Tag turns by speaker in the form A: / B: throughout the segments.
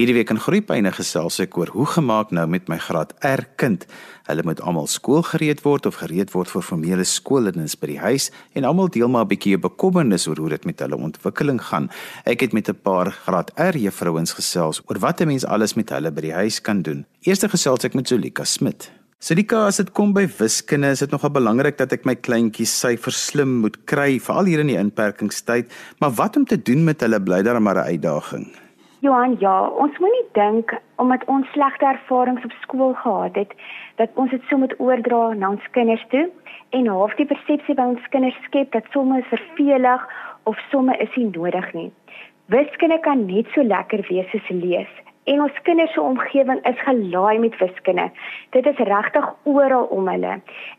A: Hierdie week in Groepyne gesels ek oor hoe gemaak nou met my graad R kind. Hulle moet almal skoolgereed word of gereed word vir formele skooldiens by die huis en almal deel maar 'n bietjie 'n bekommernis oor hoe dit met hulle ontwikkeling gaan. Ek het met 'n paar graad R juffrouens gesels oor wat 'n mens alles met hulle by die huis kan doen. Eerste gesels ek met Zulika Smit. Sulika, as dit kom by wiskunde, is dit nogal belangrik dat ek my kleintjies syfers slim moet kry, veral hier in die inperkingstyd, maar wat om te doen met hulle bly daar maar 'n uitdaging.
B: Johan, ja, ons moenie dink omdat ons slegte ervarings op skool gehad het dat ons dit so moet oordra na ons kinders toe en half die persepsie by ons kinders skep dat somme is vervelig of somme is nie nodig nie. Wiskunde kan net so lekker wees soos lees en ons kinders se omgewing is gelaai met wiskunde. Dit is regtig oral om hulle.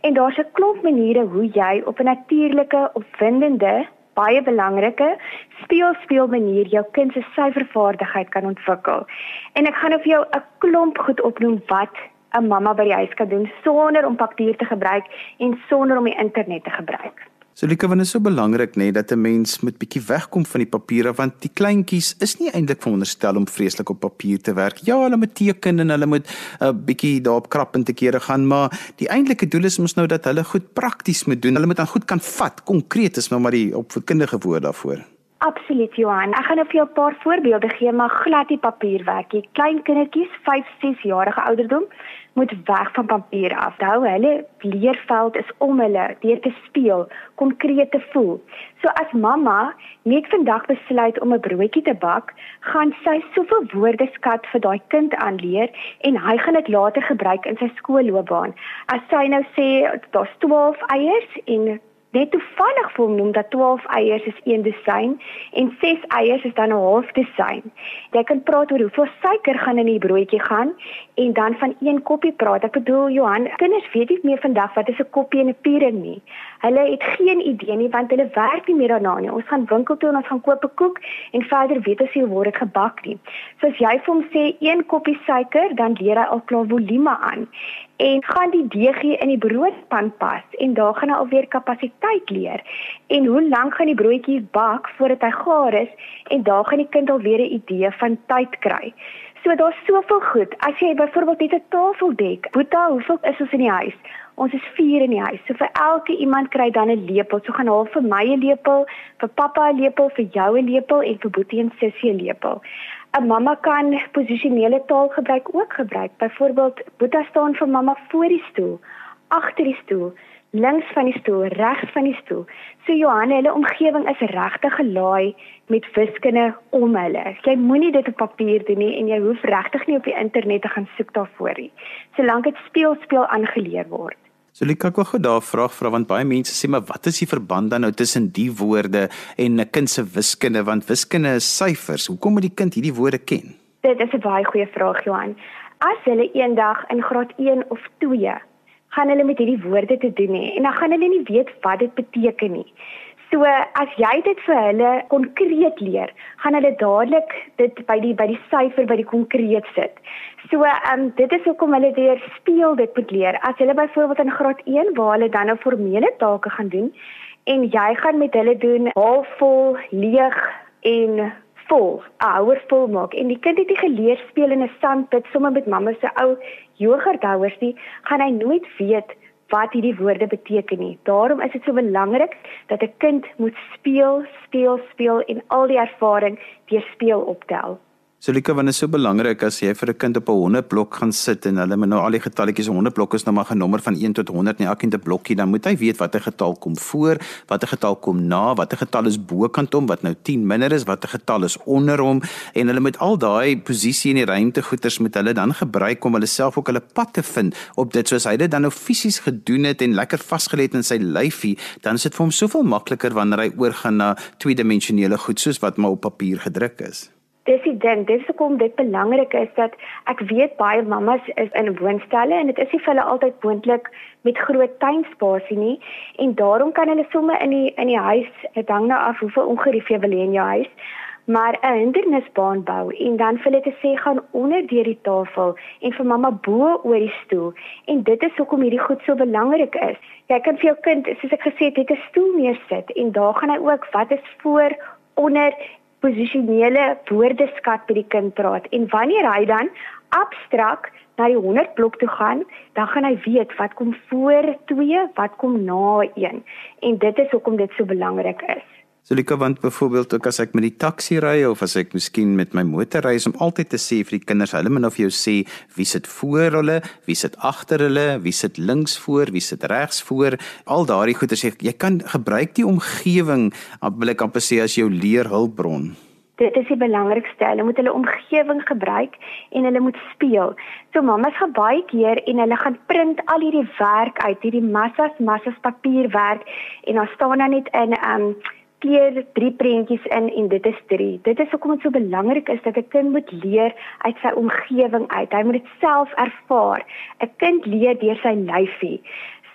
B: En daar's 'n klomp maniere hoe jy op 'n natuurlike, opwindende baie belangrike speel speel manier jou kind se syfervaardigheid kan ontwikkel. En ek gaan nou vir jou 'n klomp goed opnoem wat 'n mamma by die huis kan doen sonder om papier te gebruik en sonder om die internet te gebruik.
A: So Lika, want dit is so belangrik nê dat 'n mens moet bietjie wegkom van die papiere want die kleintjies is nie eintlik veronderstel om vreeslik op papier te werk. Ja, hulle moet teken en hulle moet 'n uh, bietjie daarop krap en te kere gaan, maar die eintlike doel is mos nou dat hulle goed prakties moet doen. Hulle moet dan goed kan vat. Konkreet is nou maar die opvoedkundige woord daarvoor.
B: Absoluut Johan. Ek gaan nou vir jou 'n paar voorbeelde gee, maar glad nie papierwerk nie. Klein kindertjies, 5, 6 jarige ouderdom, moet weg van papier af. Hou hulle leerveld is om hulle deur te speel, konkreet te voel. So as mamma net vandag besluit om 'n broodjie te bak, gaan sy soveel woordeskat vir daai kind aanleer en hy gaan dit later gebruik in sy skoolloopbaan. As sy nou sê daar's 12 eiers en net toevallig vir hom noem dat 12 eiers is een dosyn en 6 eiers is dan 'n half dosyn. Jy kan praat oor hoeveel suiker gaan in die broodjie gaan en dan van een koppie praat. Ek bedoel Johan, kinders weet nie meer vandag wat is 'n koppie en 'n pudding nie. Hulle het geen idee nie want hulle werk nie meer daarna nie. Ons gaan winkel toe en ons gaan koop 'n koek en verder weet ons nie word dit gebak nie. So as jy vir hom sê een koppie suiker, dan leer hy al klaar volume aan en gaan die deegie in die broodpan pas en daar gaan hy alweer kapasiteit leer. En hoe lank gaan die broodjies bak voordat hy gaar is en daar gaan die kind alweer 'n idee van tyd kry. So daar's soveel goed. As jy byvoorbeeld net 'n tafel dek, Boeta, hoeveel is ons in die huis? Ons is 4 in die huis. So vir elke iemand kry dan 'n lepel. So gaan haal vir my 'n lepel, vir pappa 'n lepel, vir jou 'n lepel en vir Boetie en Sissie 'n lepel. 'n Mamma kan posisionele taal gebruik ook gebruik. Byvoorbeeld, Boeta staan vir mamma voor die stoel, agter die stoel, links van die stoel, regs van die stoel. So Johanne, hulle omgewing is regtig gelaai met wiskunde om hulle. Jy moenie dit op papier doen nie en jy hoef regtig nie op die internet te gaan soek daarvoor nie. Solank dit speel speel aangeleer word.
A: So Lika, ek wil gou daar 'n vraag vra want baie mense sê maar wat is die verband dan nou tussen die woorde en 'n kind se wiskunde want wiskunde is syfers. Hoekom moet die kind hierdie woorde ken?
B: Dit is 'n baie goeie vraag, Johan. As hulle eendag in graad 1 of 2 gaan hulle met hierdie woorde te doen hê en dan gaan hulle nie weet wat dit beteken nie. So as jy dit vir hulle konkreet leer, gaan hulle dadelik dit by die by die syfer by die konkreet sit. So ehm um, dit is hoekom hulle weer speel dit moet leer. As hulle byvoorbeeld in graad 1 waar hulle dan nou formele take gaan doen en jy gaan met hulle doen halfvol, leeg en vol, ouer vol maak en die kind het nie geleer speel in 'n sandpit sommer met mamma se ou yoghurthouers nie, gaan hy nooit weet wat hierdie woorde beteken nie. Daarom is dit so belangrik dat 'n kind moet speel, speel, speel en al die ervaring deur speel optel.
A: Sulike wanneer so belangrik as jy vir 'n kind op 'n 100 blok gaan sit en hulle moet nou al die getalletjies 100 blokke is nou maar genommer van 1 tot 100 nie elkeen 'n blokkie dan moet hy weet watter getal kom voor, watter getal kom na, watter getal is bokant hom wat nou 10 minder is, watter getal is onder hom en hulle moet al daai posisie in die ruimte goeters met hulle dan gebruik om hulle self ook hulle pad te vind op dit soos hy dit dan nou fisies gedoen het en lekker vasgelê het in sy lyfie, dan is dit vir hom soveel makliker wanneer hy oorgaan na tweedimensionele goed soos wat maar op papier gedruk is.
B: Dis die ding, dis hoekom dit belangrik is dat ek weet baie mammas is in woonstelle en dit is nie vir hulle altyd moontlik met groot tuinspasie nie en daarom kan hulle somme in die in die huis, dit hang nou af hoeveel ongerief jy wil hê in jou huis, maar 'n hindernisbaan bou en dan vir hulle te sê gaan onder deur die tafel en vir mamma bo oor die stoel en dit is hoekom hierdie goed so belangrik is. Jy kan vir jou kind, soos ek gesê het, 'n stoel neersit en daar gaan hy ook wat is voor onder posisionele woordeskat by die kind praat en wanneer hy dan abstrakt na die 100 blok toe gaan, dan gaan hy weet wat kom voor 2, wat kom na 1 en dit is hoekom dit so belangrik is.
A: So Lika want byvoorbeeld ook as ek met die taxi ry of as ek miskien met my motor ry om altyd te sê vir die kinders, hulle moet nou vir jou sê wie sit voor hulle, wie sit agter hulle, wie sit links voor, wie sit regs voor. Al daardie goeie sê jy kan gebruik die omgewing, wil ek amper sê as jou leerhulpbron.
B: Dit is die belangrikste. Hulle moet hulle omgewing gebruik en hulle moet speel. So mammas gaan baie keer en hulle gaan print al hierdie werk uit, hierdie massas massas papierwerk en dan staan dan net in 'n um, ehm, kleur drie prentjies in en dit is 3. Dit is hoekom dit so belangrik is dat 'n kind moet leer uit sy omgewing uit. Hy moet dit self ervaar. 'n Kind leer deur sy lyfie.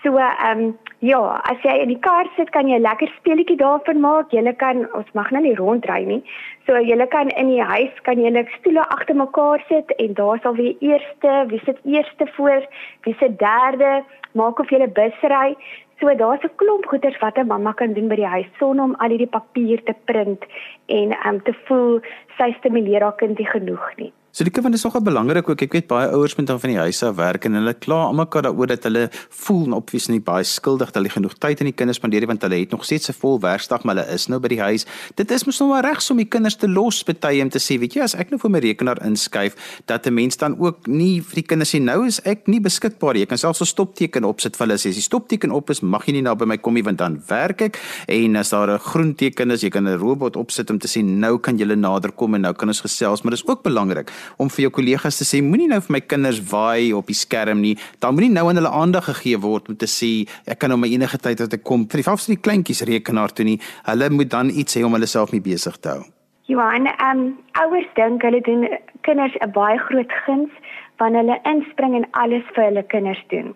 B: So ehm um, ja, as jy in die kar sit, kan jy 'n lekker speletjie daarvan maak. Jy kan ons mag nou nie rondry nie. So jy kan in die huis kan jy net stoele agter mekaar sit en daar sal wie eerste, wie sit eerste voor, wie sit derde, maak of jy 'n bus ry. So daar's 'n klomp goeders wat 'n mamma kan doen by die huis sonder om al hierdie papier te print en um te voel sy stimuleer haar kind nie genoeg nie.
A: So die kind is nogal belangrik ook. Ek weet baie ouers moet dan van die huis af werk en hulle kla almekaar daaroor dat hulle voel opwies nie baie skuldig dat hulle genoeg tyd aan die kinders spandeer want hulle het nog steeds 'n vol werkdag maar hulle is nou by die huis. Dit is mos nou maar reg om die kinders te los betye om te sê, weet jy, as ek nou vir my rekenaar inskuif dat 'n mens dan ook nie vir die kinders sê nou is ek nie beskikbaar nie. Jy kan selfs 'n stopteken opsit vir hulle as die stopteken op is, mag jy nie nou by my kom nie want dan werk ek. En as daar 'n groen teken is, jy kan 'n robot opsit om te sê nou kan jy nader kom en nou kan ons gesels, maar dis ook belangrik om vir jou kollegas te sê moenie nou vir my kinders waai op die skerm nie. Dan moenie nou aan hulle aandag gegee word om te sê ek kan nou my enige tyd wat ek kom vir die afs die kleintjies rekenaar toe nie. Hulle moet dan iets hê om hulle self mee besig te hou.
B: Johan, ehm um, ouers dink hulle doen kinders 'n baie groot guns wanneer hulle inspring en alles vir hulle kinders doen.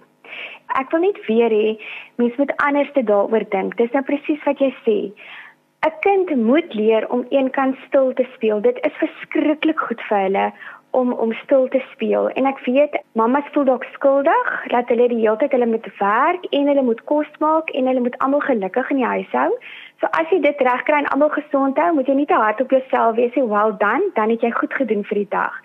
B: Ek wil net weer hê mense moet anders te daaroor dink. Dis nou presies wat jy sê. 'n Kind moet leer om eenkant stil te speel. Dit is verskriklik goed vir hulle om om stil te speel en ek weet mammas voel dalk skuldig dat hulle die hele tyd hulle moet werk en hulle moet kos maak en hulle moet almal gelukkig in die huis hou. So as jy dit regkry en almal gesond hou, moet jy nie te hard op jouself wees nie. Well done, dan het jy goed gedoen vir die dag.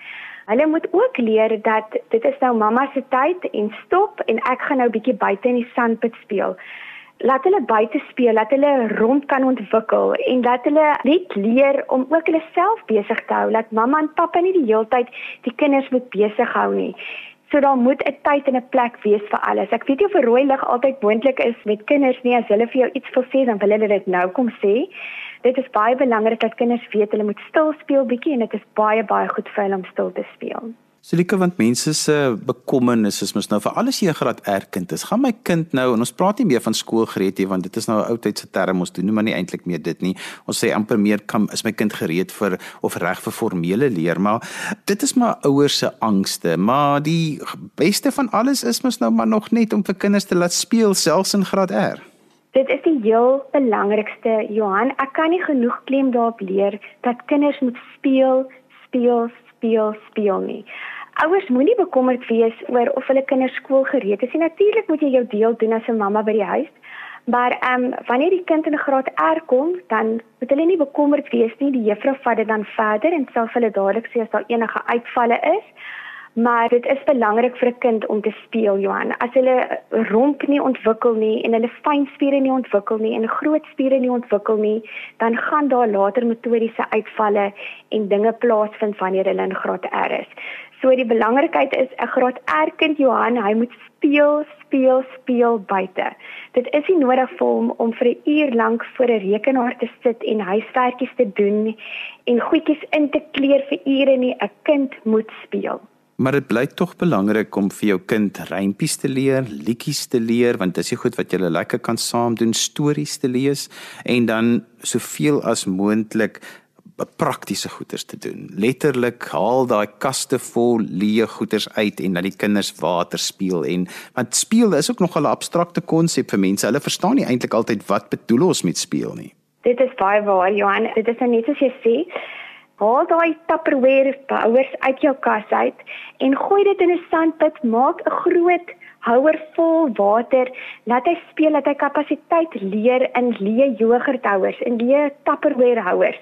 B: Hulle moet ook leer dat dit is nou mamma se tyd en stop en ek gaan nou bietjie buite in die sandpit speel laat hulle buite speel, laat hulle rond kan ontwikkel en laat hulle net leer om ook hulle self besig te hou. Laat mamma en pappa nie die hele tyd die kinders moet besig hou nie. So daar moet 'n tyd en 'n plek wees vir alles. Ek weet nie of 'n rooi lig altyd moontlik is met kinders nie. As hulle vir jou iets wil sê, dan wil hulle dit nou kom sê. Dit is baie belangrik dat kinders weet hulle moet stil speel bietjie en dit is baie baie goed vir hulle om stil te speel.
A: Selike want mense se bekommernis is mos nou vir alles hier graad erkend is. Gaan my kind nou en ons praat nie meer van skoolgereed nie want dit is nou 'n ou tyd se term ons doen nie maar nie eintlik meer dit nie. Ons sê amper meer kan is my kind gereed vir of reg vir formele leer maar dit is maar ouers se angste. Maar die beste van alles is mos nou maar nog net om vir kinders te laat speel selfs in graad R.
B: Dit is die heel belangrikste Johan. Ek kan nie genoeg klem daarop leer dat kinders moet speel, speel, speel, speel nie. Ouers moenie bekommerd wees oor of hulle kinders skool gereed is nie. Natuurlik moet jy jou deel doen as 'n mamma by die huis. Maar ehm um, wanneer die kind in graad R kom, dan moet hulle nie bekommerd wees nie. Die juffrou vat dit dan verder en sê hulle dadelik sê as daar enige uitvalle is. Maar dit is belangrik vir 'n kind om te speel, Johan. As hulle romp nie ontwikkel nie en hulle fynspiere nie ontwikkel nie en groot spiere nie ontwikkel nie, dan gaan daar later metodiese uitvalle en dinge plaasvind wanneer hulle in graad R is. So die belangrikheid is 'n graad R kind Johan, hy moet speel, speel, speel buite. Dit is nie nodig vir hom om vir 'n uur lank voor 'n rekenaar te sit en huiswerkies te doen en goedjies in te kleur vir ure nie. 'n Kind moet speel.
A: Maar dit bly tog belangrik om vir jou kind rympies te leer, liedjies te leer want dis die goed wat jy lekker kan saam doen, stories te lees en dan soveel as moontlik praktiese goeders te doen. Letterlik haal daai kaste vol leë goeders uit en laat die kinders water speel en want speel is ook nog 'n abstrakte konsep vir mense. Hulle verstaan nie eintlik altyd wat bedoel ons met speel nie.
B: Dit is baie waar Johan, dit is net soos jy sê, Haal daai Tupperware houers uit jou kas uit en gooi dit in 'n sandpit, maak 'n groot houer vol water, laat hy speel, laat hy kapasiteit leer in leë yoghurthouers, in leë Tupperware houers.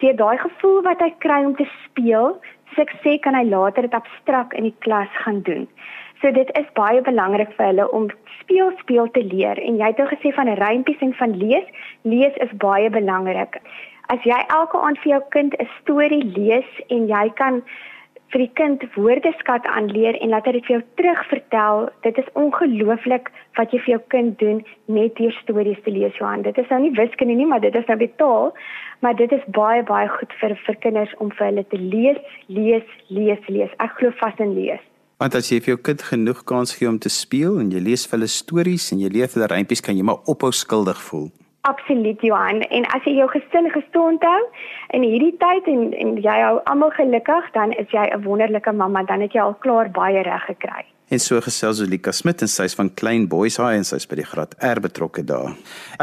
B: Deur daai gevoel wat hy kry om te speel, sê, kan hy later dit abstrak in die klas gaan doen. So dit is baie belangrik vir hulle om speel speel te leer en jy het nou gesê van rympies en van lees. Lees is baie belangrik. As jy elke aand vir jou kind 'n storie lees en jy kan vir die kind woordeskat aanleer en laat hy dit vir jou terugvertel. Dit is ongelooflik wat jy vir jou kind doen net deur stories te lees, Johan. Dit is nou nie wiskunde nie, maar dit is nou betaal, maar dit is baie baie goed vir vir kinders om vir hulle te lees, lees, lees, lees. Ek glo vas in lees.
A: Want as jy vir jou kind genoeg kans gee om te speel en jy lees vir hulle stories en jy leer vir hulle rympies, kan jy maar ophou skuldig voel.
B: Absoluut Johan en as jy jou gesin gesond hou in hierdie tyd en en jy hou almal gelukkig dan is jy 'n wonderlike mamma dan het jy al klaar baie reg gekry.
A: En so gesels Olika Smit en sy's van Klein Boys High en sy's by die graad R betrokke daar.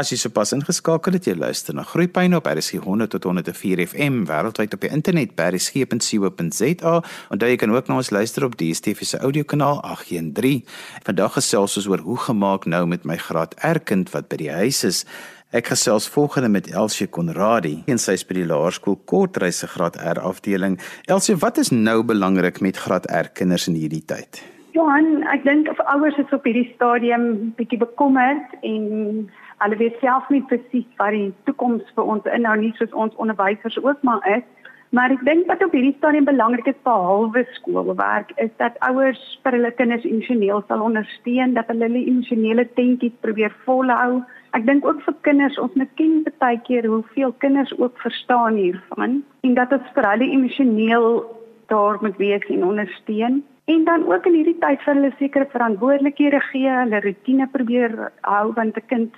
A: As jy sopas ingeskakel het, jy luister na Groepyne op RSG 100 tot 104 FM wêreldwyd op die internet by rsg.co.za en jy kan ook na ons luister op die DSTV se audiokanaal 813. Vandag gesels ons oor hoe gemaak nou met my graad R kind wat by die huis is. Ek gesels volgende met Elsie Konradi en sy is by die Laerskool Kortreise Graad R afdeling. Elsie, wat is nou belangrik met Graad R kinders in hierdie tyd?
C: Johan, ek dink of ouers is op hierdie stadium bietjie bekommerd en hulle weet self nie presies wat die toekoms vir ons inhou nie soos ons onderwysers ook maar is. Maar ek dink wat op hierdie stadium belangrik is behalwe skoolwerk is dat ouers vir hulle kinders emosioneel sal ondersteun, dat hulle hulle emosionele tentjies probeer volhou. Ek dink ook vir kinders, ons moet ken baie keer hoeveel kinders ook verstaan hiervan en dat ons vir hulle emosioneel daar moet wees en ondersteun. En dan ook in hierdie tyd vir hulle sekere verantwoordelikhede gee, hulle rotine probeer hou want 'n kind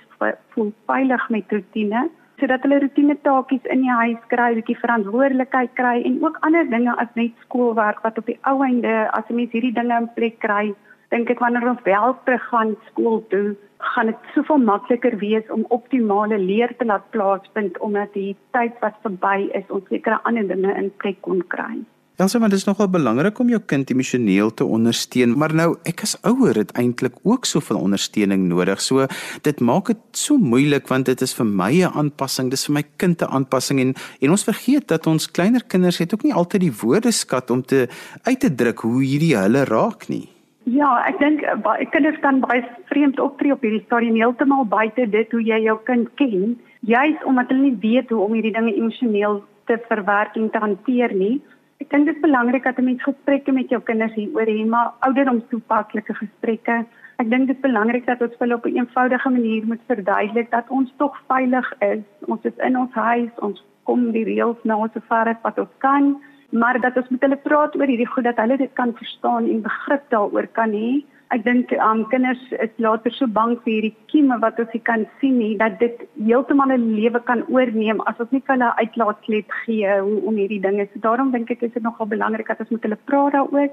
C: voel veilig met rotine, sodat hulle rotine taakies in die huis kry, bietjie verantwoordelikheid kry en ook ander dinge as net skoolwerk wat op die ou einde as 'n mens hierdie dinge in plek kry, dink ek wanneer ons wel terug gaan skool toe, gaan dit soveel makliker wees om optimale leer te laat plaasvind omdat die tyd wat verby is ons sekere ander dinge in plek kon kry.
A: Elsie, maar dit is nogal belangrik om jou kind emosioneel te ondersteun, maar nou ek as ouer het eintlik ook soveel ondersteuning nodig. So dit maak dit so moeilik want dit is vir my 'n aanpassing, dis vir my kind 'n aanpassing en en ons vergeet dat ons kleiner kinders het ook nie altyd die woordeskat om te uit te druk hoe hierdie hulle raak nie.
C: Ja, ek dink baie kinders kan baie vreemd optree op hierdie stadium heeltemal buite dit hoe jy jou kind ken, juis omdat hulle nie weet hoe om hierdie dinge emosioneel te verwerk en te hanteer nie. Ek dink dit is belangrik dat 'n mens gesprekke met jou kinders hieroor hê, maar ouderdomstoepaslike gesprekke. Ek dink dit is belangrik dat ons hulle op 'n eenvoudige manier moet verduidelik dat ons tog veilig is. Ons is in ons huis, ons kom die reëls na so ver as wat ons kan, maar dat ons met hulle praat oor hierdie goed dat hulle dit kan verstaan en begrip daaroor kan hê ek dink um, kinders is later so bang vir hierdie kieme wat ons nie kan sien nie dat dit heeltemal 'n lewe kan oorneem as ons nie kan 'n uitlaatklep gee hoe om hierdie dinge. So daarom dink ek is dit nogal belangrik dat ons met hulle praat daaroor,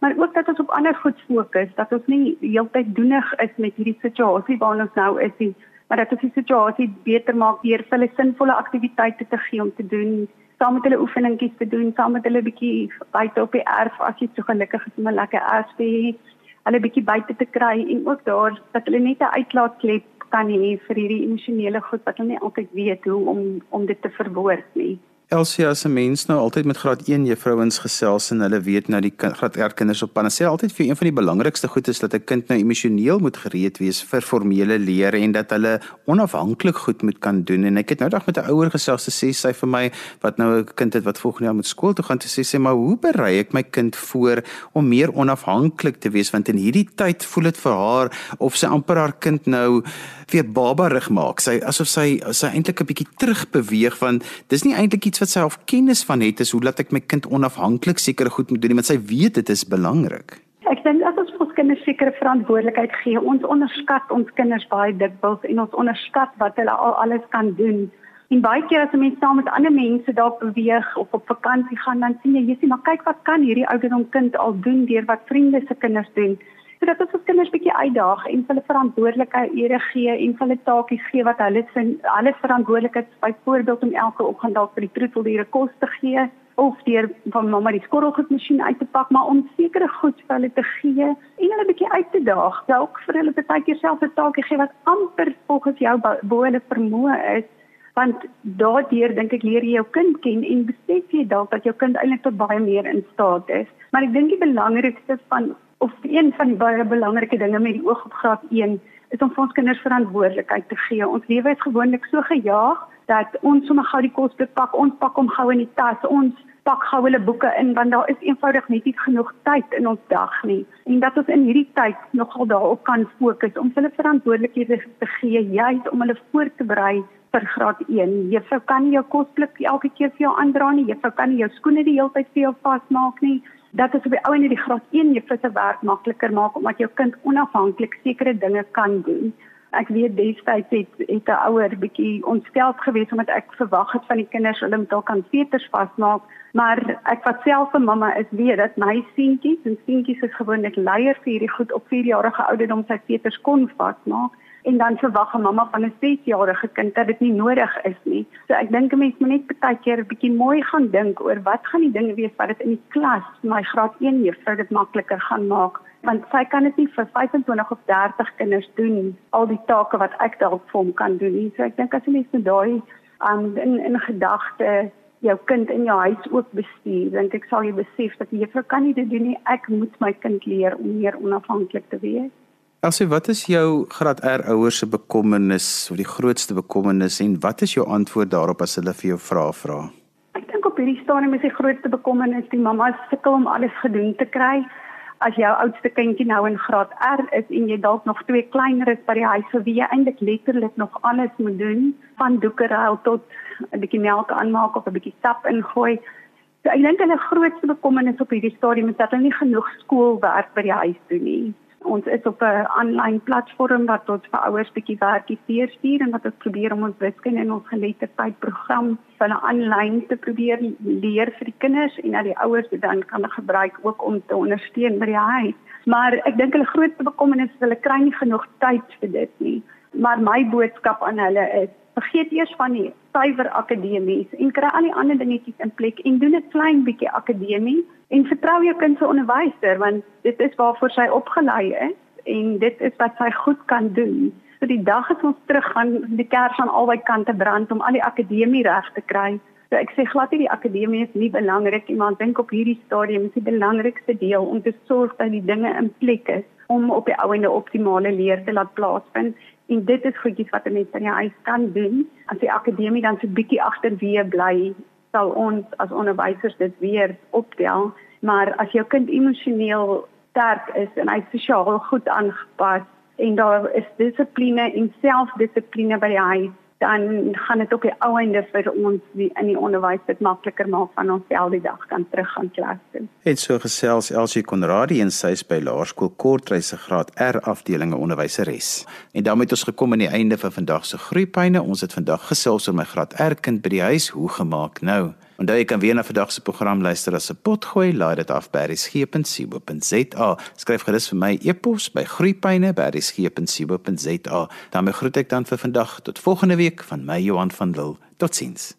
C: maar ook dat ons op ander goed fokus, dat ons nie heeltyd doenig is met hierdie situasie waarin ons nou is nie, maar dat ons die situasie beter maak deur vir hulle sinvolle aktiwiteite te gee om te doen saam met hulle oefeningkies te doen, saam met hulle bietjie buite op die erf as jy so gelukkig is om 'n lekker erf te hê hulle bietjie buite te kry en ook daar dat hulle net 'n uitlaatklep kan hê vir hierdie emosionele goed wat hulle nie altyd weet hoe om om dit te verwoord nie.
A: Elsie as 'n mens nou altyd met graad 1 juffrouens gesels en hulle weet nou die graad R kinders op pad. Sê altyd vir een van die belangrikste goed is dat 'n kind nou emosioneel moet gereed wees vir formele leer en dat hulle onafhanklik goed moet kan doen. En ek het nou dag met 'n ouer gesels te sê sy vir my wat nou 'n kind het wat volgende jaar moet skool toe gaan te sê sê maar hoe berei ek my kind voor om meer onafhanklik te wees want in hierdie tyd voel dit vir haar of sy amper haar kind nou weer baba rig maak. Sy asof sy sy eintlik 'n bietjie terug beweeg want dis nie eintlik iets wat sy al kennis van het is hoe laat ek my kind onafhanklik sekere goed moet doen want sy weet dit is belangrik.
C: Ek dink as ons vir kinders sekere verantwoordelikheid gee, ons onderskat ons kinders baie dikwels en ons onderskat wat hulle al alles kan doen. En baie keer as 'n mens saam met ander mense dalk beweeg of op vakansie gaan, dan sien jy, jy sien maar kyk wat kan hierdie ouderdom kind al doen deur wat vriende se kinders doen sodat ons ons kinders bietjie uitdaag en hulle verantwoordelikheid ere gee en hulle taakies gee wat hulle sin alles verantwoordelikheid byvoorbeeld om elke oggend dalk vir die troeteldiere kos te gee of deur van mamma die skorrelgoedmasjien uit te pak maar om sekere goed vir hulle te gee en hulle bietjie uit te daag dalk vir hulle baie keer self 'n taakie gee wat amper volgens jou bo hulle vermoë is want daardeur dink ek leer jy jou kind ken en besef jy dalk dat jou kind eintlik tot baie meer in staat is. Maar ek dink die belangrikste van of een van die baie belangrike dinge met die oog op graad 1 is om vir ons kinders verantwoordelikheid te gee. Ons lewe is gewoonlik so gejaag dat ons sommer gou die kos bepak, ons pak hom gou in die tas, ons pak gou hulle boeke in want daar is eenvoudig net nie genoeg tyd in ons dag nie. En dat ons in hierdie tyd nogal daarop kan fokus om hulle verantwoordelikhede te gee, juist om hulle voor te berei vir graad 1. Juffrou kan nie jou kosblik elke keer vir jou aandra nie. Juffrou kan nie jou skoene die hele tyd vir jou vasmaak nie. Dat is op die ou en die graad 1 juffrou se werk makliker maak omdat jou kind onafhanklik sekere dinge kan doen. Ek weet destyds het het 'n ouer bietjie ontstel gewees omdat ek verwag het van die kinders hulle moet al kan veters vasmaak, maar ek wat self 'n mamma is, weet dat my seentjies en seentjies is gewoonlik leier vir hierdie goed op 4 jarige ouderdom sy veters kon vasmaak en dan verwag 'n mamma van 'n 6-jarige kind dat dit nie nodig is nie. So ek dink 'n mens moet net baie keer 'n bietjie mooi gaan dink oor wat gaan die dinge wees wat dit in die klas my graad 1 juffrou dit makliker gaan maak want sy kan dit nie vir 25 of 30 kinders doen al die take wat ek dalk vir hom kan doen. So ek dink as jy net daai aan um, in in gedagte jou kind in jou huis ook bestuur, dink ek sal jy besef dat jy juffrou kan nie dit doen nie. Ek moet my kind leer om meer onafhanklik te wees.
A: Elsie, wat is jou graad R ouers se bekommernis of die grootste bekommernis en wat is jou antwoord daarop as hulle vir jou vra vra?
C: Ek dink op hierdie stadium is die grootste bekommernis die mamma sukkel om alles gedoen te kry. As jou oudste kindjie nou in graad R is en jy dalk nog twee kleineres by die huis vir wie jy eintlik letterlik nog alles moet doen, van doekeruil tot 'n bietjie melk aanmaak of 'n bietjie sap ingooi. So ek dink hulle grootste bekommernis op hierdie stadium is dat hulle nie genoeg skoolwerk by die huis doen nie. Ons is op 'n aanlyn platform wat ons vir ouers bietjie werkie stuur en wat ons probeer om ons wiskunde en ons geletterdheid program van 'n aanlyn te probeer leer vir die kinders en dat die ouers dit dan kan gebruik ook om te ondersteun by die huis. Maar ek dink hulle grootste bekommernis is hulle kry nie genoeg tyd vir dit nie. Maar my boodskap aan hulle is vergeet eers van die suiwer akademies en kry al die ander dingetjies in plek en doen 'n klein bietjie akademie en vertrou jou kind se onderwyser want dit is waarvoor sy opgelei is en dit is wat sy goed kan doen. So die dag as ons terug gaan die kers aan albei kante brand om al die akademie reg te kry. So ek sê glad nie die akademie is nie belangrik nie, maar ek dink op hierdie stadium is die belangrikste deel om te sorg dat die dinge in plek is om op die ouende optimale leer te laat plaasvind en dit is goedjies wat 'n mens in die huis kan doen. As die akademie dan so bietjie agterweë bly, sal ons as onderwysers dit weer optel, maar as jou kind emosioneel sterk is en hy sosiaal goed aangepas en daar is dissipline en selfdissipline by die huis dan gaan dit op die ou einde vir ons die, in die onderwys dit makliker maak van ons elke dag kan terug gaan klas toe.
A: Het so gesels Elsie Konradi en sy is by Laerskool Kortreise graad R afdelinge onderwyseres. En daarmee het ons gekom aan die einde van vandag se groeipyne. Ons het vandag gesels oor my graad R kind by die huis, hoe gemaak nou? Onthou jy kan weer na vandag se program luister as 'n potgooi, laai dit af by resgep.co.za. Skryf gerus vir my e-pos by groeipyne@resgep.co.za. daarmee groet ek dan vir vandag tot volgende week van my Johan van Lille. Totsiens.